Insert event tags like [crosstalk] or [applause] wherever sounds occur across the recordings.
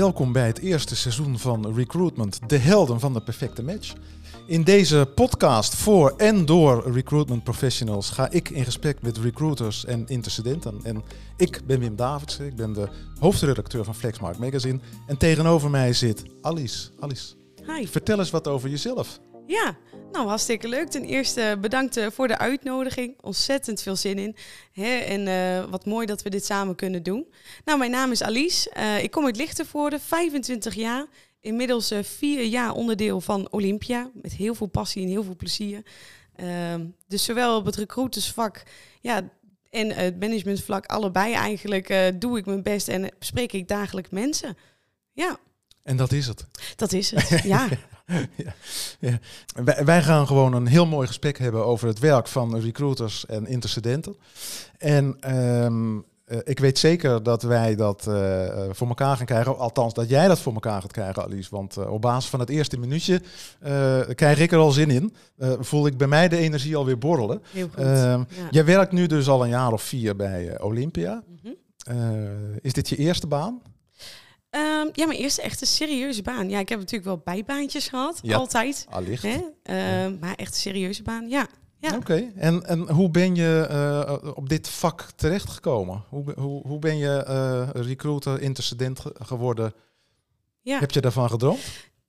Welkom bij het eerste seizoen van Recruitment, de helden van de perfecte match. In deze podcast voor en door recruitment professionals ga ik in gesprek met recruiters en intercedenten. En ik ben Wim Davidsen, ik ben de hoofdredacteur van Flexmark Magazine. En tegenover mij zit Alice. Alice, Hi. vertel eens wat over jezelf. Ja, nou hartstikke leuk. Ten eerste bedankt eh, voor de uitnodiging. Ontzettend veel zin in. Hè? En eh, wat mooi dat we dit samen kunnen doen. Nou, mijn naam is Alice. Eh, ik kom uit Lichtenvoorde, 25 jaar. Inmiddels eh, vier jaar onderdeel van Olympia. Met heel veel passie en heel veel plezier. Ehm, dus zowel op het recruitersvak ja, en het managementvlak, allebei eigenlijk, eh, doe ik mijn best en bespreek ik dagelijks mensen. Ja, En dat is het. dat is het. Ja. [laughs] [laughs] ja, ja. Wij, wij gaan gewoon een heel mooi gesprek hebben over het werk van recruiters en intercedenten. En ehm, eh, ik weet zeker dat wij dat eh, eh, voor elkaar gaan krijgen. Althans, dat jij dat voor elkaar gaat krijgen, Alice. Want op basis van het eerste minuutje eh, krijg ik er al zin in. Voel ik bij mij de energie alweer borrelen. Heel goed. Ehm, ja. Jij werkt nu dus al een jaar of vier bij Olympia. Mhm. Is dit je eerste baan? Ehm, ja, mijn eerste echte serieuze baan. Ja, ik heb natuurlijk wel bijbaantjes gehad, Ja. altijd. Allicht. Hè? Ehm, Maar echt een serieuze baan, ja. Ja. Oké, en, en hoe ben je eh, op dit vak terechtgekomen? Hoe, hoe, hoe ben je eh, recruiter, intercedent ge- geworden? ja. Heb je daarvan gedroomd?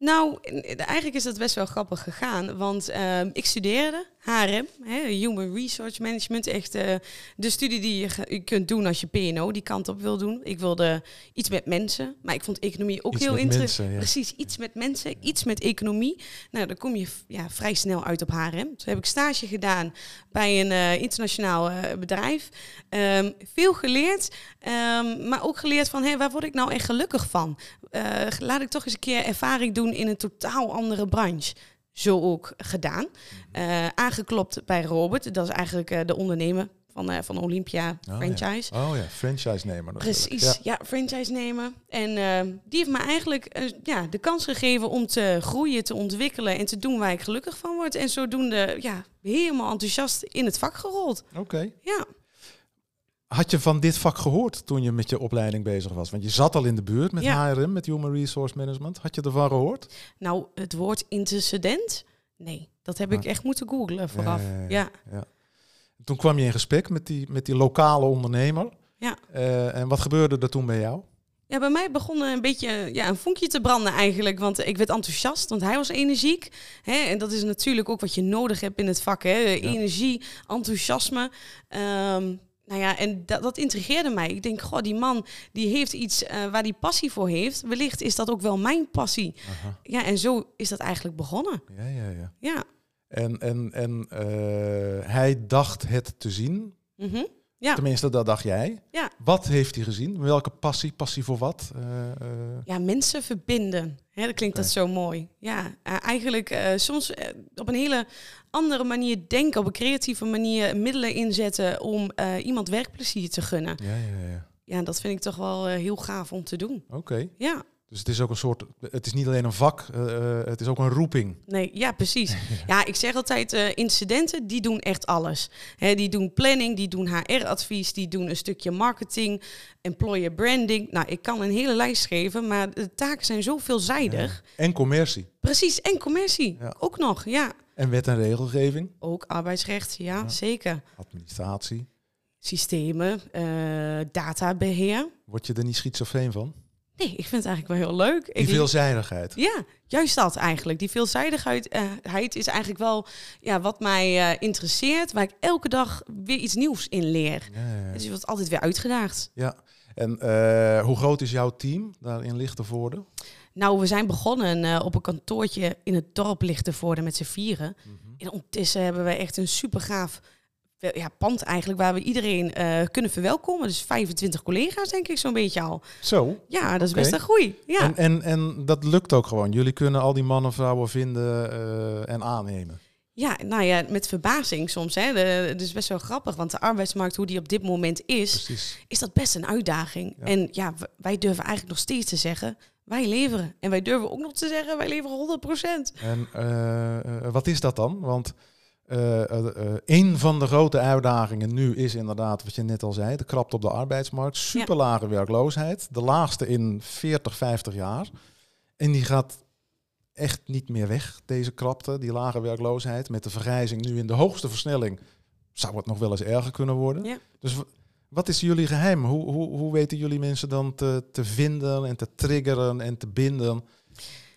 Nou, en- eigenlijk is dat best wel grappig gegaan. Want ehm, ik studeerde HRM, hè, Human Resource Management. Echt eh, de studie die je, kunt doen als je PNO die kant op wil doen. Ik wilde iets met mensen, maar ik vond economie ook Iets heel interessant. ja. Precies, iets met mensen, iets met economie. Nou, dan kom je ja, vrij snel uit op HRM. Toen heb ik stage gedaan bij een eh, internationaal eh, bedrijf. Ehm, veel geleerd, ehm, maar ook geleerd van hé, waar word ik nou echt gelukkig van? Laat ik toch eens een keer ervaring doen in een totaal andere branche. Zo ook gedaan. Eh, aangeklopt bij Robert, dat is eigenlijk eh, de ondernemer van, eh, van Olympia ja. franchise. Oh ja, franchise-nemer. Precies, Ja. ja, franchise nemen. En die heeft me eigenlijk ja, de kans gegeven om te groeien, te ontwikkelen en te doen waar ik gelukkig van word. En zodoende ja, helemaal enthousiast in het vak gerold. Oké. Ja, Had je van dit vak gehoord toen je met je opleiding bezig was? Want je zat al in de buurt met Ja. HRM, met Human Resource Management. Had je ervan gehoord? nou het woord intercedent, nee, dat heb ik Ah. echt moeten googlen vooraf. Ja, ja, ja. Ja, Ja. Toen kwam je in gesprek met die, met die lokale ondernemer. Ja. Eh, en wat gebeurde er toen bij jou? Ja, bij mij begon een beetje ja, een vonkje te branden eigenlijk. Want ik werd enthousiast, want hij was energiek. Hè? En dat is natuurlijk ook wat je nodig hebt in het vak. Hè? Energie, enthousiasme. Ehm, nou ja, en dat, dat intrigeerde mij. Ik denk, goh, die man die heeft iets eh, waar hij passie voor heeft. Wellicht is dat ook wel mijn passie. Aha. Ja, en zo is dat eigenlijk begonnen. Ja, ja, ja. Ja. En, en, en eh, hij dacht het te zien. Mhm. Ja. Tenminste, dat dacht jij. Ja. Wat heeft hij gezien? Welke passie? Passie voor wat? Eh, eh, Ja, mensen verbinden. Hè, dat klinkt dat zo mooi. Ja, eh, eigenlijk soms op een hele andere manier denken, op een creatieve manier middelen inzetten om iemand werkplezier te gunnen. ja, ja, ja. Ja, dat vind ik toch wel heel gaaf om te doen. Oké. Ja, Dus het is ook een soort. Het is niet alleen een vak, eh, eh, het is ook een roeping. nee, ja, precies. [laughs] Ja, ik zeg altijd, eh, incidenten, die doen echt alles. Die doen planning, die doen HR-advies, die doen een stukje marketing, employer branding. Nou, ik kan een hele lijst geven, maar de taken zijn zo veelzijdig. En commercie. Precies, en commercie Ja. ook nog, ja. En wet en regelgeving. Ook arbeidsrecht, ja, Ja. zeker. Administratie. Systemen, eh, databeheer. Word je er niet schizofreen van? Nee, ik vind het eigenlijk wel heel leuk. Die veelzijdigheid. ja, juist dat eigenlijk. Die veelzijdigheid heid is eigenlijk wel ja, wat mij eh, interesseert, waar ik elke dag weer iets nieuws in leer. Ja, ja, ja. Dus je wordt altijd weer uitgedaagd. Ja. En eh, hoe groot is jouw team daar in Lichtenvoorde? Nou, we zijn begonnen op een kantoortje in het dorp Lichtenvoorde met z'n vieren. En ondertussen hebben we echt een super gaaf ja, pand eigenlijk, waar we iedereen eh, kunnen verwelkomen. Dus 25 collega's denk ik zo'n beetje al. Zo. Ja, dat is best een groei. Ja. En, en, en dat lukt ook gewoon. Jullie kunnen al die mannen, vrouwen vinden eh, en aannemen. Ja, nou ja, met verbazing soms. Hè. De, het is best wel grappig, want de arbeidsmarkt, hoe die op dit moment is, Precies. is dat best een uitdaging. Ja. En ja, wij durven eigenlijk nog steeds te zeggen, wij leveren. En wij durven ook nog te zeggen, wij leveren 100%. En eh, wat is dat dan? Want een van de grote uitdagingen nu is inderdaad, wat je net al zei, de krapte op de arbeidsmarkt. Super lage werkloosheid. De laagste in 40, 50 jaar. En die gaat echt niet meer weg, deze krapte, die lage werkloosheid. Met de vergrijzing nu in de hoogste versnelling zou het nog wel eens erger kunnen worden. Ja. Dus wat is jullie geheim? Hoe, hoe, hoe weten jullie mensen dan te, te vinden en te triggeren en te binden?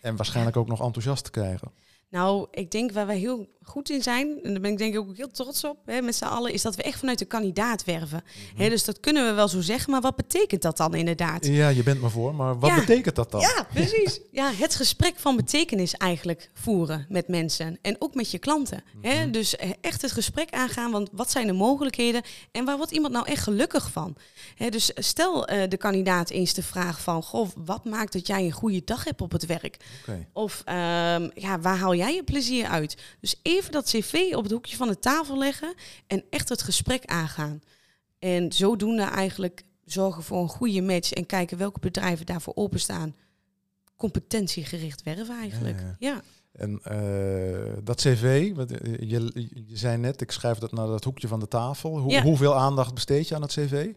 En waarschijnlijk ook nog enthousiast te krijgen. Nou, ik denk waar wij heel goed in zijn, en daar ben ik denk ik ook heel trots op hè, met z'n allen, is dat we echt vanuit de kandidaat werven. Mm hè, dus dat kunnen we wel zo zeggen, maar wat betekent dat dan inderdaad? Ja, je bent me voor, maar wat betekent dat dan? Ja, precies. Ja, het gesprek van betekenis eigenlijk voeren met mensen en ook met je klanten. hè? Mhm. Dus eh, echt het gesprek aangaan, want wat zijn de mogelijkheden en waar wordt iemand nou echt gelukkig van? Hè, dus stel uh, de kandidaat eens de vraag van, goh, wat maakt dat jij een goede dag hebt op het werk? Okay. Of um, ja, waar haal jij je plezier uit? Dus even dat cv op het hoekje van de tafel leggen en echt het gesprek aangaan. En zodoende eigenlijk zorgen voor een goede match en kijken welke bedrijven daarvoor openstaan. Competentiegericht werven eigenlijk. Ja. En uh, dat cv, je, je, je, zei net, ik schrijf dat naar dat hoekje van de tafel. Hoe, Hoeveel aandacht besteed je aan het cv?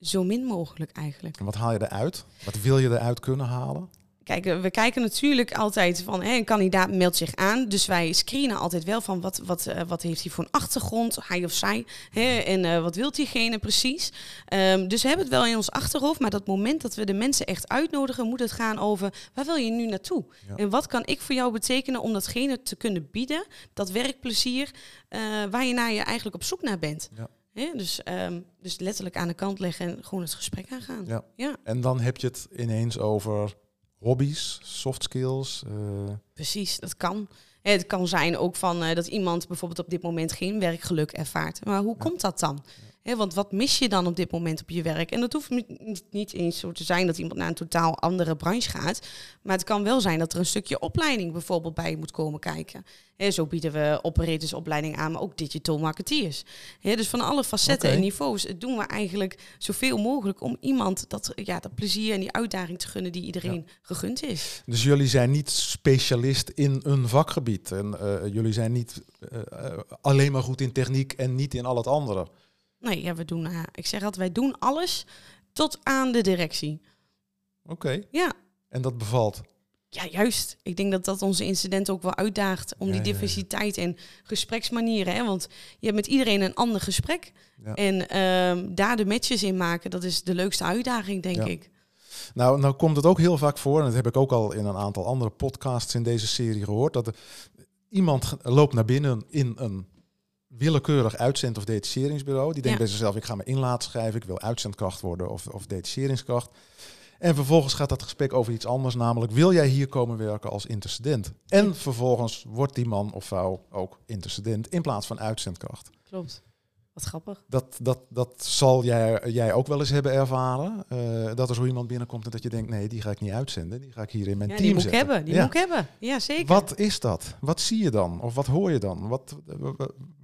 Zo min mogelijk eigenlijk. En wat haal je eruit? Wat wil je eruit kunnen halen? Kijk, eh, we kijken natuurlijk altijd van hè, een kandidaat meldt zich aan. Dus wij screenen altijd wel van wat, wat, uh, wat heeft hij voor een achtergrond, hij of zij. Hè, en uh, wat wil diegene precies. Um, dus we hebben het wel in ons achterhoofd. Maar dat moment dat we de mensen echt uitnodigen, moet het gaan over waar wil je nu naartoe? Ja. En wat kan ik voor jou betekenen om datgene te kunnen bieden, dat werkplezier, uh, waar je naar je eigenlijk op zoek naar bent. Ja. Ja, dus, um, dus letterlijk aan de kant leggen en gewoon het gesprek aangaan. Ja. ja. En dan heb je het ineens over hobby's, soft skills? Uh... Precies, dat kan. Het kan zijn ook van uh, dat iemand bijvoorbeeld op dit moment geen werkgeluk ervaart. Maar hoe komt dat dan? Want wat mis je dan op dit moment op je werk? En dat hoeft niet eens zo te zijn dat iemand naar een totaal andere branche gaat. Maar het kan wel zijn dat er een stukje opleiding bijvoorbeeld bij moet komen kijken. zo bieden we operatorsopleiding aan, maar ook digital marketeers. dus van alle facetten en niveaus doen we eigenlijk zoveel mogelijk om iemand dat, ja, dat plezier en die uitdaging te gunnen die iedereen gegund is. Dus jullie zijn niet specialist in een vakgebied. En uh, jullie zijn niet uh, alleen maar goed in techniek en niet in al het andere. Nee, ja, we doen, uh, ik zeg altijd, wij doen alles tot aan de directie. Oké. Ja. En dat bevalt? Ja, juist. Ik denk dat dat onze incident ook wel uitdaagt om die diversiteit en gespreksmanieren. Hè? Want je hebt met iedereen een ander gesprek. En ehm, daar de matches in maken, dat is de leukste uitdaging, denk ik. Nou, nou komt het ook heel vaak voor, en dat heb ik ook al in een aantal andere podcasts in deze serie gehoord, dat er, iemand loopt naar binnen in een willekeurig uitzend- of detacheringsbureau. Die denkt bij zichzelf, ik ga me in laten schrijven, ik wil uitzendkracht worden of, of detacheringskracht. En vervolgens gaat dat gesprek over iets anders, namelijk wil jij hier komen werken als intercedent? En vervolgens wordt die man of vrouw ook intercedent in plaats van uitzendkracht. Klopt. Wat grappig. Dat, dat, dat zal jij, jij ook wel eens hebben ervaren. Uh, dat er zo iemand binnenkomt en dat je denkt, nee, die ga ik niet uitzenden. Die ga ik hier in mijn ja, team die moet zetten. Ik hebben, die ja. moet ik hebben. Ja, zeker. Wat is dat? Wat zie je dan? Of wat hoor je dan? Wat,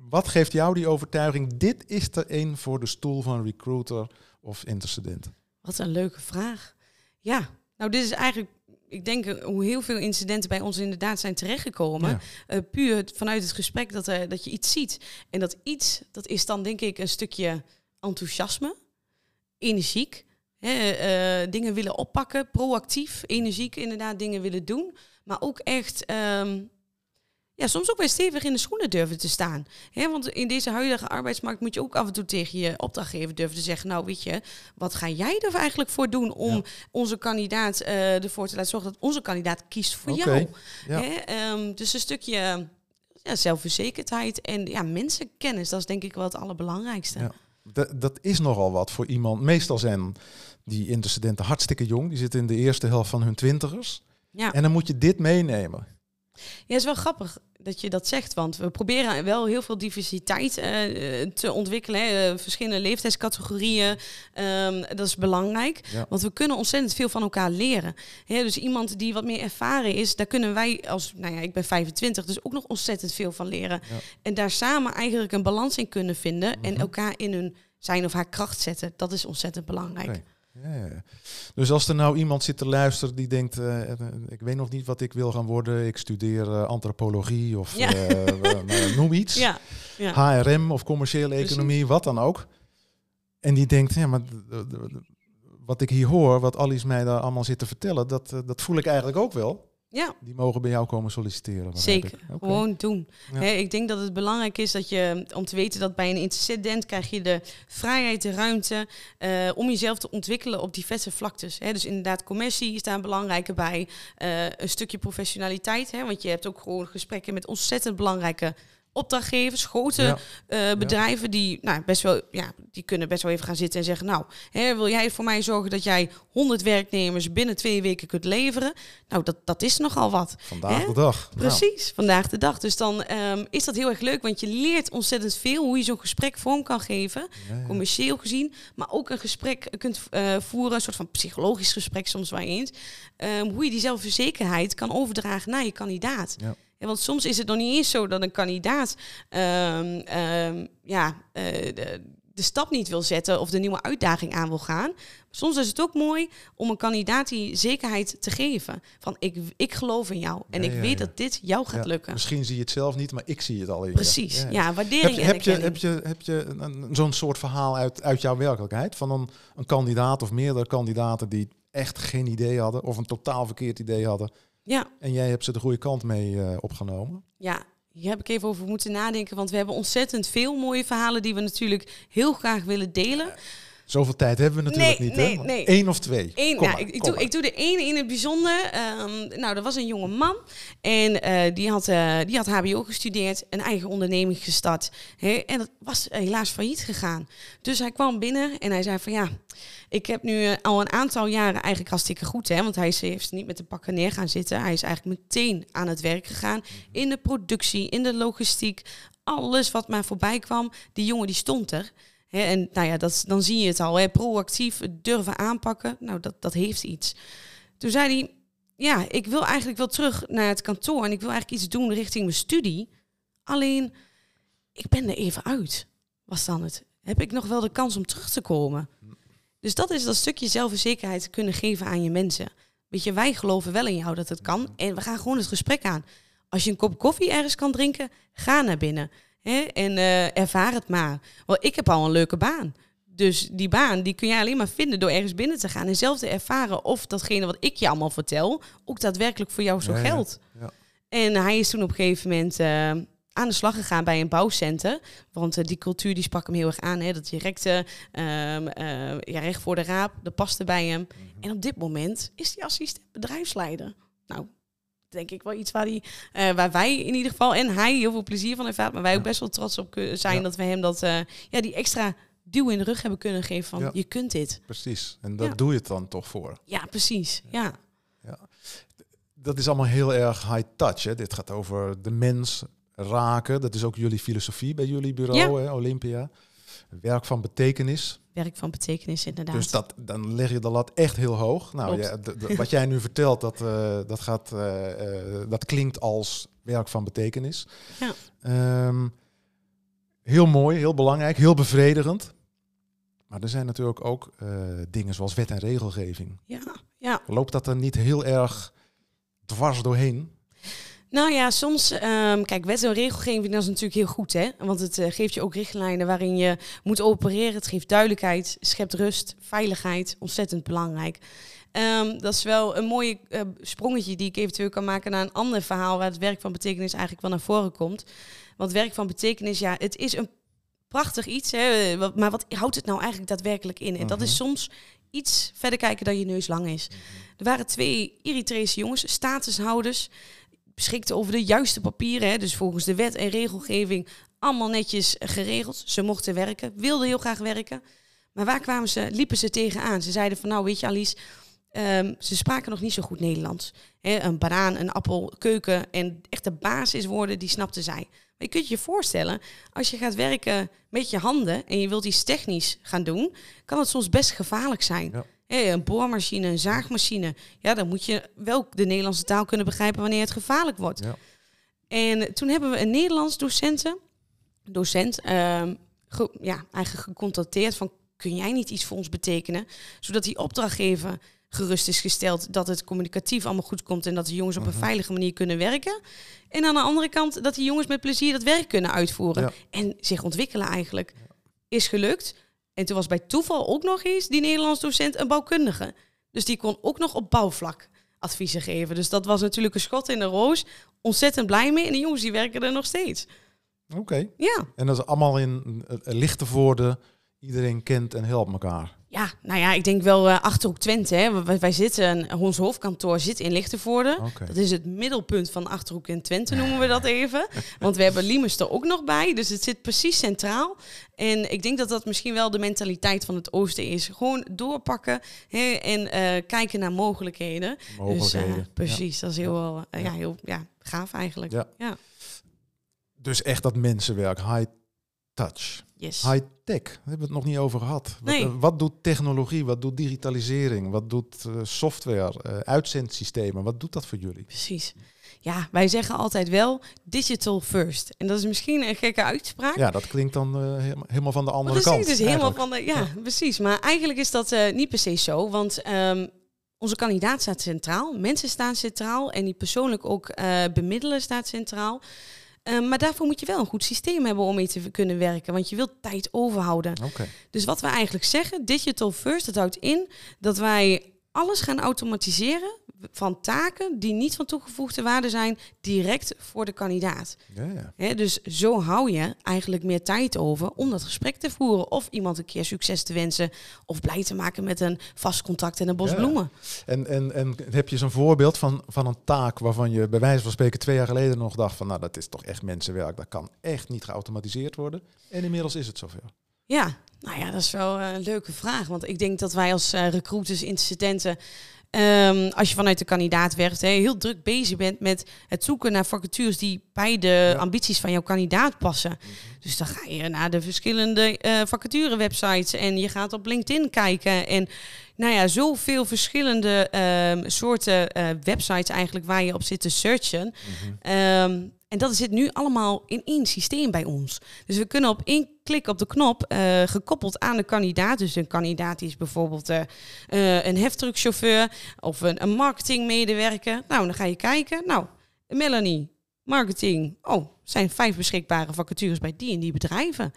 wat geeft jou die overtuiging? Dit is er een voor de stoel van recruiter of intercedent. Wat een leuke vraag. Ja, nou dit is eigenlijk, ik denk eh, hoe heel veel incidenten bij ons inderdaad zijn terechtgekomen. Ja. Uh, puur vanuit het gesprek dat, uh, dat je iets ziet. En dat iets, dat is dan denk ik een stukje enthousiasme, energiek. Hè, uh, dingen willen oppakken, proactief, energiek inderdaad dingen willen doen. Maar ook echt um, ja, soms ook weer stevig in de schoenen durven te staan. He, want in deze huidige arbeidsmarkt moet je ook af en toe tegen je opdrachtgever durven te zeggen... nou weet je, wat ga jij er eigenlijk voor doen om onze kandidaat uh, ervoor te laten zorgen... dat onze kandidaat kiest voor jou. Ja. Um, dus een stukje ja, zelfverzekerdheid en ja, mensenkennis, dat is denk ik wel het allerbelangrijkste. Ja. Dat, dat is nogal wat voor iemand. Meestal zijn die intercedenten hartstikke jong. Die zitten in de eerste helft van hun twintigers. Ja. En dan moet je dit meenemen. Ja, het is wel grappig dat je dat zegt, want we proberen wel heel veel diversiteit uh, te ontwikkelen. Hè. Eh, verschillende leeftijdscategorieën, um, dat is belangrijk. Ja. Want we kunnen ontzettend veel van elkaar leren. Hè, dus iemand die wat meer ervaren is, daar kunnen wij als, nou ja, ik ben 25, dus ook nog ontzettend veel van leren. Ja. En daar samen eigenlijk een balans in kunnen vinden en mhm. elkaar in hun zijn of haar kracht zetten. Dat is ontzettend belangrijk. Ja. Dus als er nou iemand zit te luisteren die denkt, eh, eh, ik weet nog niet wat ik wil gaan worden, ik studeer eh, antropologie of Ja. eh, eh, noem iets, Ja. HRM of commerciële economie, wat dan ook. En die denkt, ja, maar wat ik hier hoor, wat Alice mij daar allemaal zit te vertellen, dat, eh, dat voel ik eigenlijk ook wel. Ja. Die mogen bij jou komen solliciteren. Zeker, gewoon doen. Ja. Ik denk dat het belangrijk is dat je, om te weten dat bij een incident krijg je de vrijheid, de ruimte eh, om jezelf te ontwikkelen op diverse vlaktes. Hè. Dus inderdaad, commercie is daar een belangrijke bij. Eh, een stukje professionaliteit, hè, want je hebt ook gewoon gesprekken met ontzettend belangrijke opdrachtgevers, grote Ja. eh, bedrijven die, nou, best wel, ja, die kunnen best wel even gaan zitten en zeggen: Nou, hè, wil jij voor mij zorgen dat jij 100 werknemers binnen twee weken kunt leveren? Nou, dat, dat is nogal wat. Vandaag Hè? de dag. Nou, Precies, vandaag de dag. Dus dan ehm, is dat heel erg leuk, want je leert ontzettend veel hoe je zo'n gesprek vorm kan geven, ja, commercieel gezien, maar ook een gesprek kunt eh, voeren, een soort van psychologisch gesprek soms wel eens, ehm, hoe je die zelfverzekerheid kan overdragen naar je kandidaat. Ja. Ja, want soms is het nog niet eens zo dat een kandidaat ehm, ehm, ja, eh, de, de stap niet wil zetten of de nieuwe uitdaging aan wil gaan. Soms is het ook mooi om een kandidaat die zekerheid te geven. Van ik, ik geloof in jou en Ja, ik ja, weet dat dit jou gaat lukken. Misschien zie je het zelf niet, maar ik zie het al in. Precies, Ja, waardering Heb je, en heb je, heb je, heb je zo'n soort verhaal uit, uit jouw werkelijkheid? Van een, een kandidaat of meerdere kandidaten die echt geen idee hadden of een totaal verkeerd idee hadden. Ja, En jij hebt ze de goede kant mee eh, opgenomen. ja, hier heb ik even over moeten nadenken, want we hebben ontzettend veel mooie verhalen die we natuurlijk heel graag willen delen. Zoveel tijd hebben we natuurlijk Nee, niet. nee, hè? nee. Eén of twee. Eén, nou, maar, ik, ik, doe, ik doe de ene in het bijzonder. Ehm, nou, er was een jonge man en eh, die, had, eh, die had HBO gestudeerd, een eigen onderneming gestart. Hè, en dat was helaas failliet gegaan. Dus hij kwam binnen en hij zei van ja, ik heb nu eh, al een aantal jaren eigenlijk hartstikke goed. Hè, want hij is, heeft niet met de pakken neer gaan zitten. Hij is eigenlijk meteen aan het werk gegaan in de productie, in de logistiek. Alles wat maar voorbij kwam, die jongen die stond er. En nou ja, dat, dan zie je het al. Proactief durven aanpakken. Nou, dat, dat heeft iets. Toen zei hij, ja, ik wil eigenlijk wel terug naar het kantoor. En ik wil eigenlijk iets doen richting mijn studie. Alleen, ik ben er even uit. Was dan het. Heb ik nog wel de kans om terug te komen? Dus dat is dat stukje zelfverzekerheid kunnen geven aan je mensen. Weet je, wij geloven wel in jou dat het kan. En we gaan gewoon het gesprek aan. Als je een kop koffie ergens kan drinken, ga naar binnen. Hè? En eh, ervaar het maar. Want ik heb al een leuke baan. Dus die baan die kun je alleen maar vinden door ergens binnen te gaan. En zelf te ervaren of datgene wat ik je allemaal vertel, ook daadwerkelijk voor jou zo Ja, geldt. Ja. En hij is toen op een gegeven moment eh, aan de slag gegaan bij een bouwcenter. Want eh, die cultuur die sprak hem heel erg aan. Hè? Dat directe, ehm, eh, ja, recht voor de raap, dat paste bij hem. En op dit moment is hij assistent bedrijfsleider. Nou, denk ik wel iets waar, die, eh, waar wij in ieder geval en hij heel veel plezier van ervaart. Maar wij ook best wel trots op zijn dat we hem dat, eh, ja, die extra duw in de rug hebben kunnen geven van je kunt dit. Precies. En daar Ja. doe je het dan toch voor. Ja, precies. Ja. Dat is allemaal heel erg high touch. Hè? Dit gaat over de mens raken. Dat is ook jullie filosofie bij jullie bureau, hè, Olympia. Werk van betekenis. Werk van betekenis inderdaad. Dus dat, dan leg je de lat echt heel hoog. Nou, ja, wat jij nu vertelt, dat, eh, dat, gaat, eh, eh, dat klinkt als werk van betekenis. Ja. Ehm, heel mooi, heel belangrijk, heel bevredigend. Maar er zijn natuurlijk ook dingen zoals wet en regelgeving. ja, ja. Loopt dat er niet heel erg dwars doorheen? Nou ja, soms, ehm, kijk, wet en regelgeving dat is natuurlijk heel goed, hè? Want het eh, geeft je ook richtlijnen waarin je moet opereren. Het geeft duidelijkheid, schept rust, veiligheid, ontzettend belangrijk. Ehm, dat is wel een mooie eh, sprongetje die ik eventueel kan maken naar een ander verhaal waar het werk van betekenis eigenlijk wel naar voren komt. Want werk van betekenis, ja, het is een prachtig iets, hè? maar wat houdt het nou eigenlijk daadwerkelijk in? En dat is Mhm. soms iets verder kijken dan je neus lang is. Er waren twee Eritrese jongens, statushouders, beschikten over de juiste papieren. Hè, dus volgens de wet en regelgeving allemaal netjes geregeld. Ze mochten werken, wilden heel graag werken. Maar waar kwamen ze, liepen ze tegenaan? Ze zeiden van nou weet je Alice, ehm, ze spraken nog niet zo goed Nederlands. Een banaan, een appel, keuken en echte basiswoorden die snapten zij. Maar je kunt je voorstellen, als je gaat werken met je handen en je wilt iets technisch gaan doen, kan het soms best gevaarlijk zijn. Ja. Een boormachine, een zaagmachine. Ja, dan moet je wel de Nederlandse taal kunnen begrijpen wanneer het gevaarlijk wordt. Ja. En toen hebben we een Nederlands docenten, docent, ge- ja, eigenlijk gecontacteerd van kun jij niet iets voor ons betekenen? Zodat die opdrachtgever gerust is gesteld dat het communicatief allemaal goed komt en dat de jongens op een Mhm. veilige manier kunnen werken. En aan de andere kant dat die jongens met plezier dat werk kunnen uitvoeren Ja. en zich ontwikkelen eigenlijk. Is gelukt. En toen was bij toeval ook nog eens die Nederlands docent een bouwkundige. Dus die kon ook nog op bouwvlak adviezen geven. Dus dat was natuurlijk een schot in de roos. Ontzettend blij mee. En de jongens die werken er nog steeds. Oké. Ja, En dat is allemaal in uh, Lichtenvoorde. Iedereen kent en helpt elkaar. Ja nou ja, ik denk wel eh Achterhoek Twente. Hè. Wij, wij zitten, ons hoofdkantoor zit in Lichtenvoorde. Dat is het middelpunt van Achterhoek en Twente, noemen we dat [laughs] even. Want we hebben Liemers er ook nog bij. Dus het zit precies centraal. En ik denk dat dat misschien wel de mentaliteit van het oosten is. Gewoon doorpakken hè, en eh, kijken naar mogelijkheden. Mogelijkheden. Dus, eh, precies, dat is heel, wel, ja. Ja. heel ja, gaaf eigenlijk. Ja. ja. Dus echt dat mensenwerk, high touch, Yes. high tech. Daar hebben we het nog niet over gehad. Nee. eh, wat doet technologie? Wat doet digitalisering? Wat doet eh, software? eh, uitzendsystemen? Wat doet dat voor jullie? Precies. Ja, wij zeggen altijd wel digital first. En dat is misschien een gekke uitspraak. Ja, dat klinkt dan helemaal- helemaal van de andere precies, kant. dus helemaal van de, ja, precies. Maar eigenlijk is dat niet per se zo, want ehm, onze kandidaat staat centraal, mensen staan centraal en die persoonlijk ook bemiddelen staat centraal. Ehm, maar daarvoor moet je wel een goed systeem hebben om mee te kunnen werken, want je wilt tijd overhouden. Oké. Dus wat we eigenlijk zeggen, digital first, dat houdt in dat wij alles gaan automatiseren van taken die niet van toegevoegde waarde zijn, direct voor de kandidaat. Ja, ja. Dus zo hou je eigenlijk meer tijd over om dat gesprek te voeren. Of iemand een keer succes te wensen. Of blij te maken met een vast contact en een bos Ja. bloemen. En, en, en heb je zo'n voorbeeld van, van een taak waarvan je bij wijze van spreken twee jaar geleden nog dacht van nou dat is toch echt mensenwerk, dat kan echt niet geautomatiseerd worden. En inmiddels is het zover. Ja, nou ja, dat is wel eh, een leuke vraag. Want ik denk dat wij als eh, recruiters, incidenten, ehm, als je vanuit de kandidaat werkt, heel druk bezig bent met het zoeken naar vacatures die bij de Ja. ambities van jouw kandidaat passen. Dus dan ga je naar de verschillende eh vacature-websites en je gaat op LinkedIn kijken. En nou ja, zoveel verschillende ehm, soorten eh, websites eigenlijk waar je op zit te searchen. Ehm, en dat zit nu allemaal in één systeem bij ons. Dus we kunnen op één klik op de knop, eh, gekoppeld aan de kandidaat. Dus een kandidaat die is bijvoorbeeld eh, een heftruckchauffeur of een, een marketingmedewerker. Nou, dan ga je kijken. Nou, Melanie, marketing. Oh, zijn vijf beschikbare vacatures bij die en die bedrijven.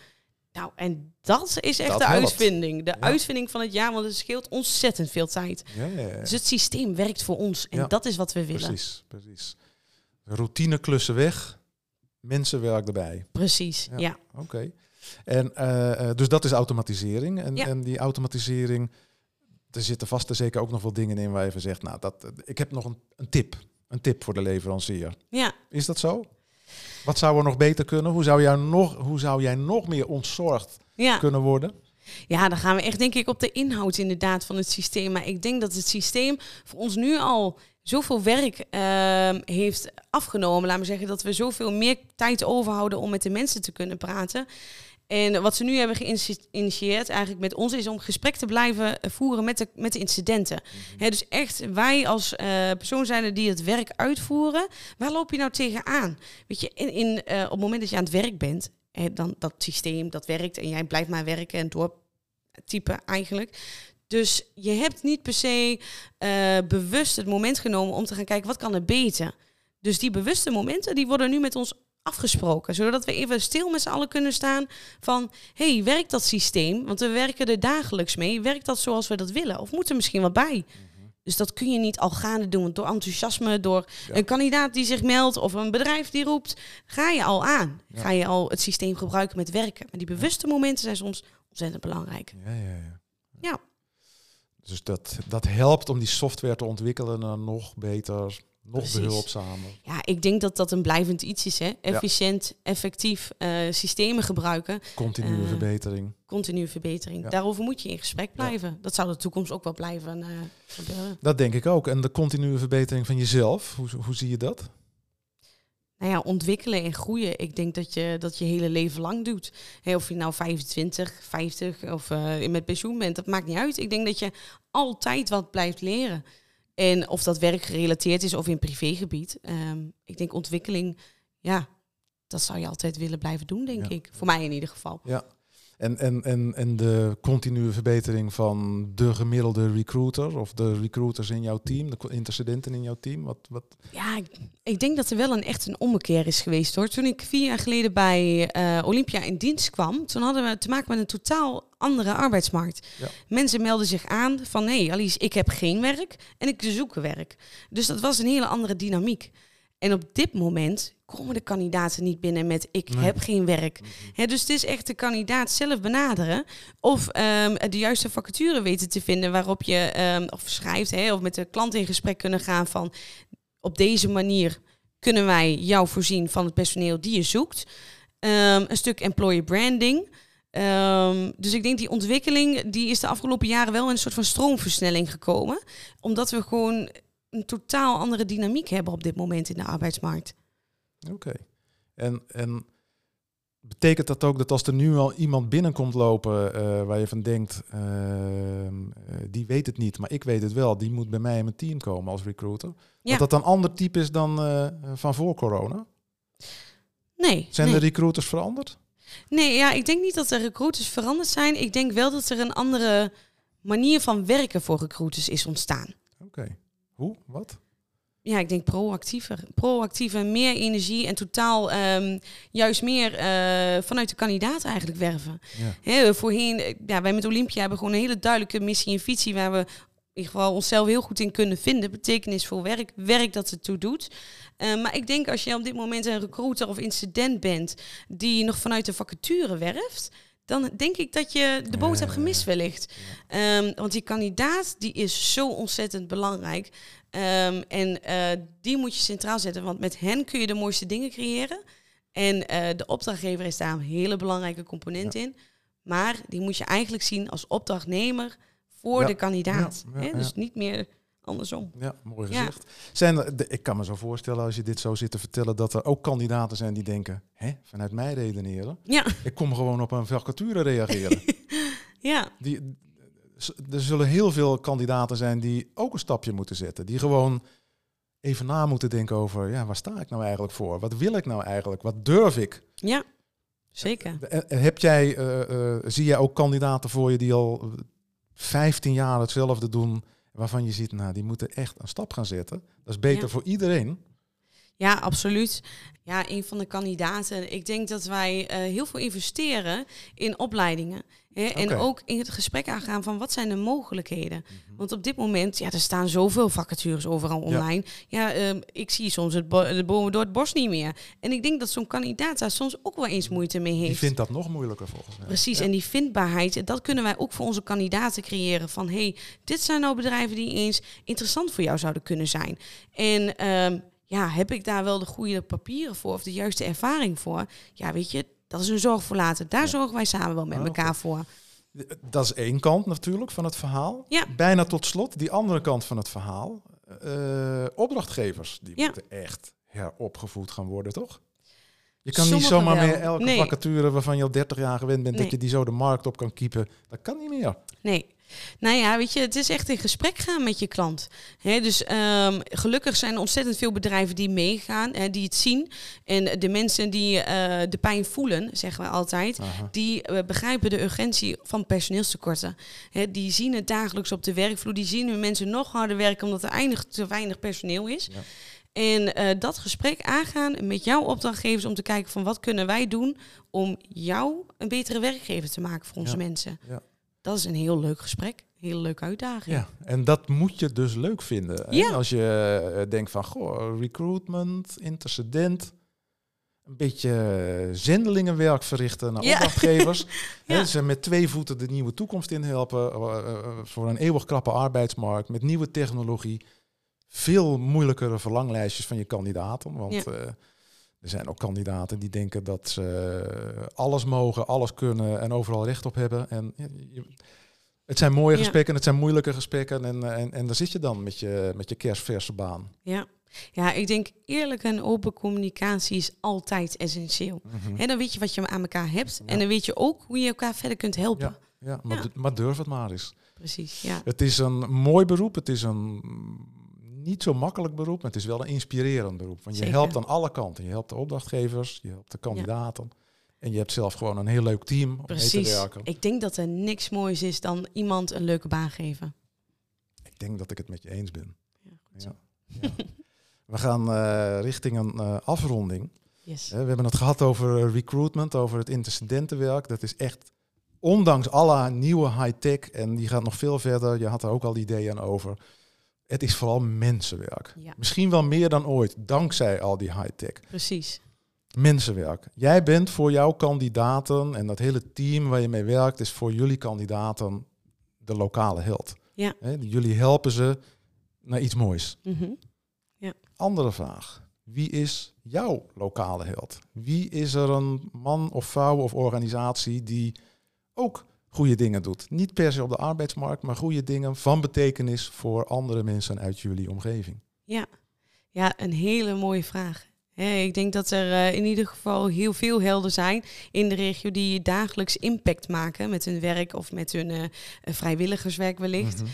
Nou, en dat is echt Dat de helpt. uitvinding. De Ja. uitvinding van het jaar, want het scheelt ontzettend veel tijd. Ja, ja. Dus het systeem werkt voor ons en dat is wat we willen. precies, precies. Routineklussen weg, mensenwerk erbij. Precies, Ja. ja. Oké. En eh, eh, dus dat is automatisering. En, Ja. en die automatisering, er zitten vast en zeker ook nog wel dingen in waar je van zegt, nou, dat, ik heb nog een, een tip. Een tip voor de leverancier. ja. Is dat zo? Wat zou er nog beter kunnen? Hoe zou, jij nog, hoe zou jij nog meer ontzorgd ja. kunnen worden? Ja, dan gaan we echt denk ik op de inhoud inderdaad van het systeem. Maar ik denk dat het systeem voor ons nu al zoveel werk ehm, heeft afgenomen. Laat me zeggen dat we zoveel meer tijd overhouden om met de mensen te kunnen praten. En wat ze nu hebben geïnitieerd eigenlijk met ons is om gesprek te blijven voeren met de, met de incidenten. Hè, dus echt wij als eh, persoon zijn die het werk uitvoeren. Waar loop je nou tegenaan? Weet je, in, in, eh, op het moment dat je aan het werk bent, dan dat systeem dat werkt en jij blijft maar werken en doortypen eigenlijk. Dus je hebt niet per se eh, bewust het moment genomen om te gaan kijken wat kan er beter. Dus die bewuste momenten die worden nu met ons afgesproken, zodat we even stil met z'n allen kunnen staan van, hey, werkt dat systeem? Want we werken er dagelijks mee. Werkt dat zoals we dat willen? Of moet er misschien wat bij? Dus dat kun je niet al gaande doen door enthousiasme, door Ja. een kandidaat die zich meldt of een bedrijf die roept. Ga je al aan. Ja. Ga je al het systeem gebruiken met werken. Maar die bewuste momenten zijn soms ontzettend belangrijk. Ja, ja, ja. Ja. Dus dat, dat helpt om die software te ontwikkelen naar nog beter, nog behulpzamer. Ja, ik denk dat dat een blijvend iets is. Hè? Efficiënt, effectief eh, systemen gebruiken. Continue Eh, verbetering. Continue verbetering. Ja. Daarover moet je in gesprek Ja. blijven. Dat zou de toekomst ook wel blijven eh, gebeuren. Dat denk ik ook. En de continue verbetering van jezelf, hoe, hoe zie je dat? Nou ja, ontwikkelen en groeien. Ik denk dat je dat je hele leven lang doet. Hè, of je nou 25, 50 of eh, met pensioen bent, dat maakt niet uit. Ik denk dat je altijd wat blijft leren. En of dat werkgerelateerd is of in privégebied. Ehm, ik denk ontwikkeling, ja, dat zou je altijd willen blijven doen, denk Ja. ik. Voor mij in ieder geval. Ja. En, en, en, en de continue verbetering van de gemiddelde recruiter of de recruiters in jouw team, de intercedenten in jouw team? Wat, wat? Ja, ik, ik denk dat er wel een echt een ommekeer is geweest hoor. Toen ik vier jaar geleden bij uh, Olympia in dienst kwam, toen hadden we te maken met een totaal andere arbeidsmarkt. Ja. Mensen melden zich aan van hé hey, Alice, ik heb geen werk en ik zoek werk. Dus dat was een hele andere dynamiek. En op dit moment komen de kandidaten niet binnen met ik heb geen werk. Mhm. dus het is echt de kandidaat zelf benaderen. Of um, de juiste vacature weten te vinden waarop je um, of schrijft, he, of met de klant in gesprek kunnen gaan van op deze manier kunnen wij jou voorzien van het personeel die je zoekt. Um, een stuk employer branding. dus ik denk die ontwikkeling die is de afgelopen jaren wel in een soort van stroomversnelling gekomen. Omdat we gewoon een totaal andere dynamiek hebben op dit moment in de arbeidsmarkt. Oké. En, en betekent dat ook dat als er nu al iemand binnenkomt lopen uh, waar je van denkt, uh, die weet het niet, maar ik weet het wel, die moet bij mij in mijn team komen als recruiter. Ja. Dat dat een ander type is dan uh, van voor corona? Nee. Zijn nee. de recruiters veranderd? Nee, ja, ik denk niet dat de recruiters veranderd zijn. Ik denk wel dat er een andere manier van werken voor recruiters is ontstaan. Oké. Hoe? Wat? Ja, ik denk proactiever. Proactiever, meer energie en totaal um, juist meer uh, vanuit de kandidaat eigenlijk werven. Ja. He, voorheen, ja, wij met Olympia hebben gewoon een hele duidelijke missie en visie waar we in ieder geval onszelf heel goed in kunnen vinden. Betekenisvol werk, werk dat het toe doet. Uh, maar ik denk als je op dit moment een recruiter of incident bent die nog vanuit de vacature werft, dan denk ik dat je de boot hebt gemist wellicht. Um, want die kandidaat die is zo ontzettend belangrijk. Um, en uh, die moet je centraal zetten, want met hen kun je de mooiste dingen creëren. En uh, de opdrachtgever is daar een hele belangrijke component in. Maar die moet je eigenlijk zien als opdrachtnemer voor de kandidaat. Dus niet meer andersom. Ja, mooi gezegd. Zijn er, ik kan me zo voorstellen als je dit zo zit te vertellen dat er ook kandidaten zijn die denken, hè, vanuit mij redeneren. Ja. Ik kom gewoon op een vacature reageren. [laughs] ja. Die, er zullen heel veel kandidaten zijn die ook een stapje moeten zetten. Die gewoon even na moeten denken over, ja, waar sta ik nou eigenlijk voor? Wat wil ik nou eigenlijk? Wat durf ik? Ja, zeker. En, heb jij, uh, uh, zie jij ook kandidaten voor je die al 15 jaar hetzelfde doen, waarvan je ziet, nou, die moeten echt een stap gaan zetten. Dat is beter voor iedereen. Ja, absoluut. Ja, een van de kandidaten. Ik denk dat wij uh, heel veel investeren in opleidingen. Hè, En ook in het gesprek aangaan van wat zijn de mogelijkheden. Mm Want op dit moment, ja, er staan zoveel vacatures overal online. Ja, ja uh, ik zie soms het de bomen door het bos niet meer. En ik denk dat zo'n kandidaat daar soms ook wel eens moeite mee heeft. Die vindt dat nog moeilijker volgens mij. Precies, ja. en die vindbaarheid, dat kunnen wij ook voor onze kandidaten creëren. Van hey, dit zijn nou bedrijven die eens interessant voor jou zouden kunnen zijn. En um, ja, heb ik daar wel de goede papieren voor of de juiste ervaring voor? Ja, weet je, dat is een zorg voor later. Daar zorgen wij samen wel met oh, elkaar voor. Dat is één kant natuurlijk van het verhaal. Ja. Bijna tot slot, die andere kant van het verhaal. Uh, opdrachtgevers, die ja. moeten echt heropgevoed gaan worden, toch? Je kan Sommige niet zomaar wel. meer elke nee. vacature waarvan je al 30 jaar gewend bent, nee. dat je die zo de markt op kan kiepen. Dat kan niet meer. Nee. Nou ja, weet je, het is echt in gesprek gaan met je klant. He, dus um, gelukkig zijn er ontzettend veel bedrijven die meegaan, he, die het zien. En de mensen die uh, de pijn voelen, zeggen we altijd, Aha. die uh, begrijpen de urgentie van personeelstekorten. He, die zien het dagelijks op de werkvloer, die zien hun mensen nog harder werken omdat er eindig te weinig personeel is. Ja. En uh, dat gesprek aangaan met jouw opdrachtgevers om te kijken van wat kunnen wij doen om jou een betere werkgever te maken voor onze ja. mensen. Ja. Dat is een heel leuk gesprek. Hele leuke uitdaging. Ja, en dat moet je dus leuk vinden. Ja. Als je uh, denkt van, goh, recruitment, intercedent, een beetje zendelingenwerk verrichten naar Ja. opdrachtgevers. [laughs] Ja. Hè, ze met twee voeten de nieuwe toekomst in helpen. uh, uh, voor een eeuwig krappe arbeidsmarkt met nieuwe technologie. Veel moeilijkere verlanglijstjes van je kandidaten. Want Ja. Er zijn ook kandidaten die denken dat ze alles mogen, alles kunnen en overal recht op hebben. En je, het zijn mooie Ja. gesprekken, het zijn moeilijke gesprekken. En, uh, en, en daar zit je dan met je, met je kerstverse baan. Ja. ja, ik denk eerlijke en open communicatie is altijd essentieel. Mhm. Hè, dan weet je wat je aan elkaar hebt. Ja. En dan weet je ook hoe je elkaar verder kunt helpen. Ja, ja, maar, Ja. maar durf het maar eens. Precies, ja. Het is een mooi beroep, het is een niet zo makkelijk beroep, maar het is wel een inspirerend beroep. Want je Zeker. helpt aan alle kanten. Je helpt de opdrachtgevers, je helpt de kandidaten. En je hebt zelf gewoon een heel leuk team om mee te Precies. werken. Ik denk dat er niks moois is dan iemand een leuke baan geven. Ik denk dat ik het met je eens ben. Ja, goed zo. Ja. Ja. We gaan eh, richting een eh, afronding. Yes. Eh, we hebben het gehad over recruitment, over het intercedentenwerk. Dat is echt, ondanks alle nieuwe high-tech, en die gaat nog veel verder, je had er ook al ideeën over. Het is vooral mensenwerk. Ja, Misschien wel meer dan ooit, dankzij al die high-tech. precies. Mensenwerk. Jij bent voor jouw kandidaten en dat hele team waar je mee werkt, is voor jullie kandidaten de lokale held. Ja. Jullie helpen ze naar iets moois. Mhm. Andere vraag. Wie is jouw lokale held? Wie is er een man of vrouw of organisatie die ook goede dingen doet? Niet per se op de arbeidsmarkt, maar goede dingen van betekenis voor andere mensen uit jullie omgeving. Ja. ja, een hele mooie vraag. Ik denk dat er eh, in ieder geval heel veel helden zijn in de regio die dagelijks impact maken met hun werk of met hun eh, eh, vrijwilligerswerk wellicht. Mhm.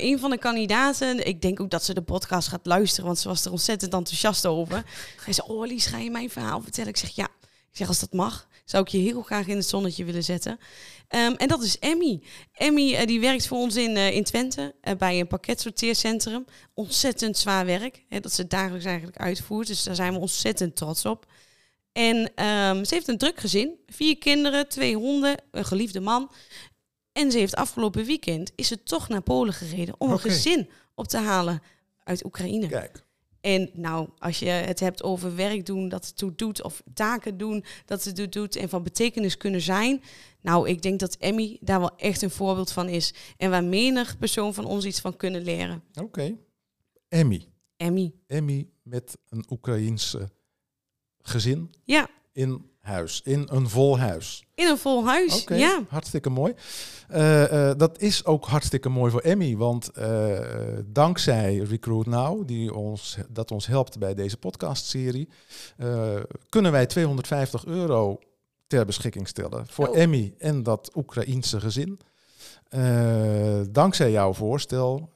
Een van de kandidaten, ik denk ook dat ze de podcast gaat luisteren, want ze was er ontzettend enthousiast over. Hij zei, oh Lies, ga je mijn verhaal vertellen? Ik zeg, ja. Ik zeg, als dat mag, zou ik je heel graag in het zonnetje willen zetten. Ehm, en dat is Emmy. Emmy eh, die werkt voor ons in, eh, in Twente eh, bij een pakketsorteercentrum. Ontzettend zwaar werk, hè, dat ze dagelijks eigenlijk uitvoert. Dus daar zijn we ontzettend trots op. En ehm, ze heeft een druk gezin. Vier kinderen, twee honden, een geliefde man. En ze heeft afgelopen weekend is ze toch naar Polen gereden om een gezin op te halen uit Oekraïne. Kijk, En nou, als je het hebt over werk doen dat het toe doet, of taken doen dat het toe doet en van betekenis kunnen zijn. Nou, ik denk dat Emmy daar wel echt een voorbeeld van is. En waar menig persoon van ons iets van kunnen leren. oké. Emmy. Emmy. Emmy met een Oekraïense gezin Ja, in huis, in een vol huis. in een vol huis. Ja, hartstikke mooi. Eh, eh, dat is ook hartstikke mooi voor Emmy, want eh, dankzij Recruit Now, die ons, dat ons helpt bij deze podcastserie, kunnen wij 250 euro ter beschikking stellen voor Oh. Emmy en dat Oekraïense gezin. Dankzij jouw voorstel.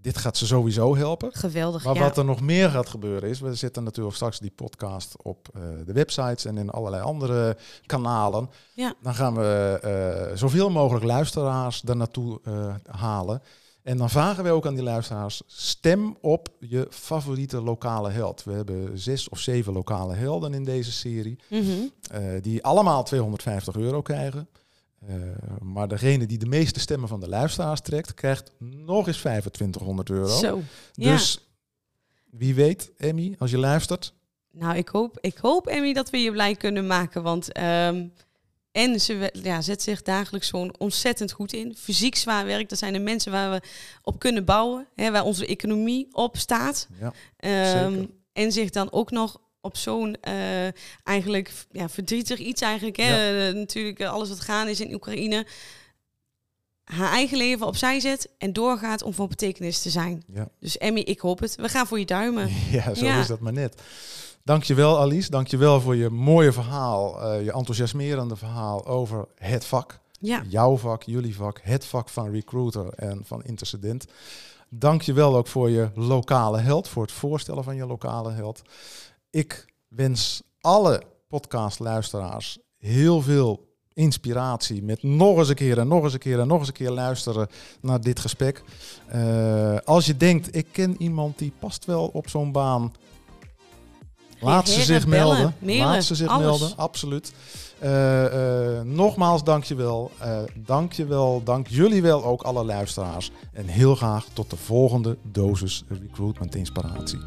Dit gaat ze sowieso helpen. geweldig. Maar ja. wat er nog meer gaat gebeuren is, we zetten natuurlijk straks die podcast op eh, de websites en in allerlei andere kanalen. Ja. Dan gaan we eh, zoveel mogelijk luisteraars daar naartoe eh, halen. En dan vragen we ook aan die luisteraars, stem op je favoriete lokale held. We hebben zes of zeven lokale helden in deze serie, Mhm. die allemaal 250 euro krijgen. Eh, maar degene die de meeste stemmen van de luisteraars trekt, krijgt nog eens 2500 euro. Zo. Ja. Dus wie weet, Emmy, als je luistert. Nou, ik hoop, ik hoop, Emmy, dat we je blij kunnen maken. Want ehm, en ze ja, zet zich dagelijks gewoon ontzettend goed in. Fysiek zwaar werk, dat zijn de mensen waar we op kunnen bouwen. Hè, waar onze economie op staat. Ja, Ehm, en zich dan ook nog op zo'n eh, eigenlijk ja, verdrietig iets eigenlijk. Hè? Eh, natuurlijk eh, alles wat gaan is in Oekraïne. Haar eigen leven opzij zet en doorgaat om van betekenis te zijn. ja. Dus Emmy, ik hoop het. We gaan voor je duimen. [laughs] ja zo Ja. is dat maar net. Dankjewel Alice, dankjewel voor je mooie verhaal, je enthousiasmerende verhaal over het vak. Ja, Jouw vak, jullie vak, het vak van recruiter en van intercedent. Dankjewel ook voor je lokale held, voor het voorstellen van je lokale held. Ik wens alle podcastluisteraars heel veel inspiratie met nog eens een keer en nog eens een keer en nog eens een keer luisteren naar dit gesprek. Eh, als je denkt, ik ken iemand die past wel op zo'n baan, laat ze zich bellen, melden. mailen, laat ze zich alles. melden, absoluut. Eh, eh, nogmaals, dankjewel. Uh, dankjewel, dank jullie wel ook alle luisteraars. En heel graag tot de volgende dosis recruitment inspiratie.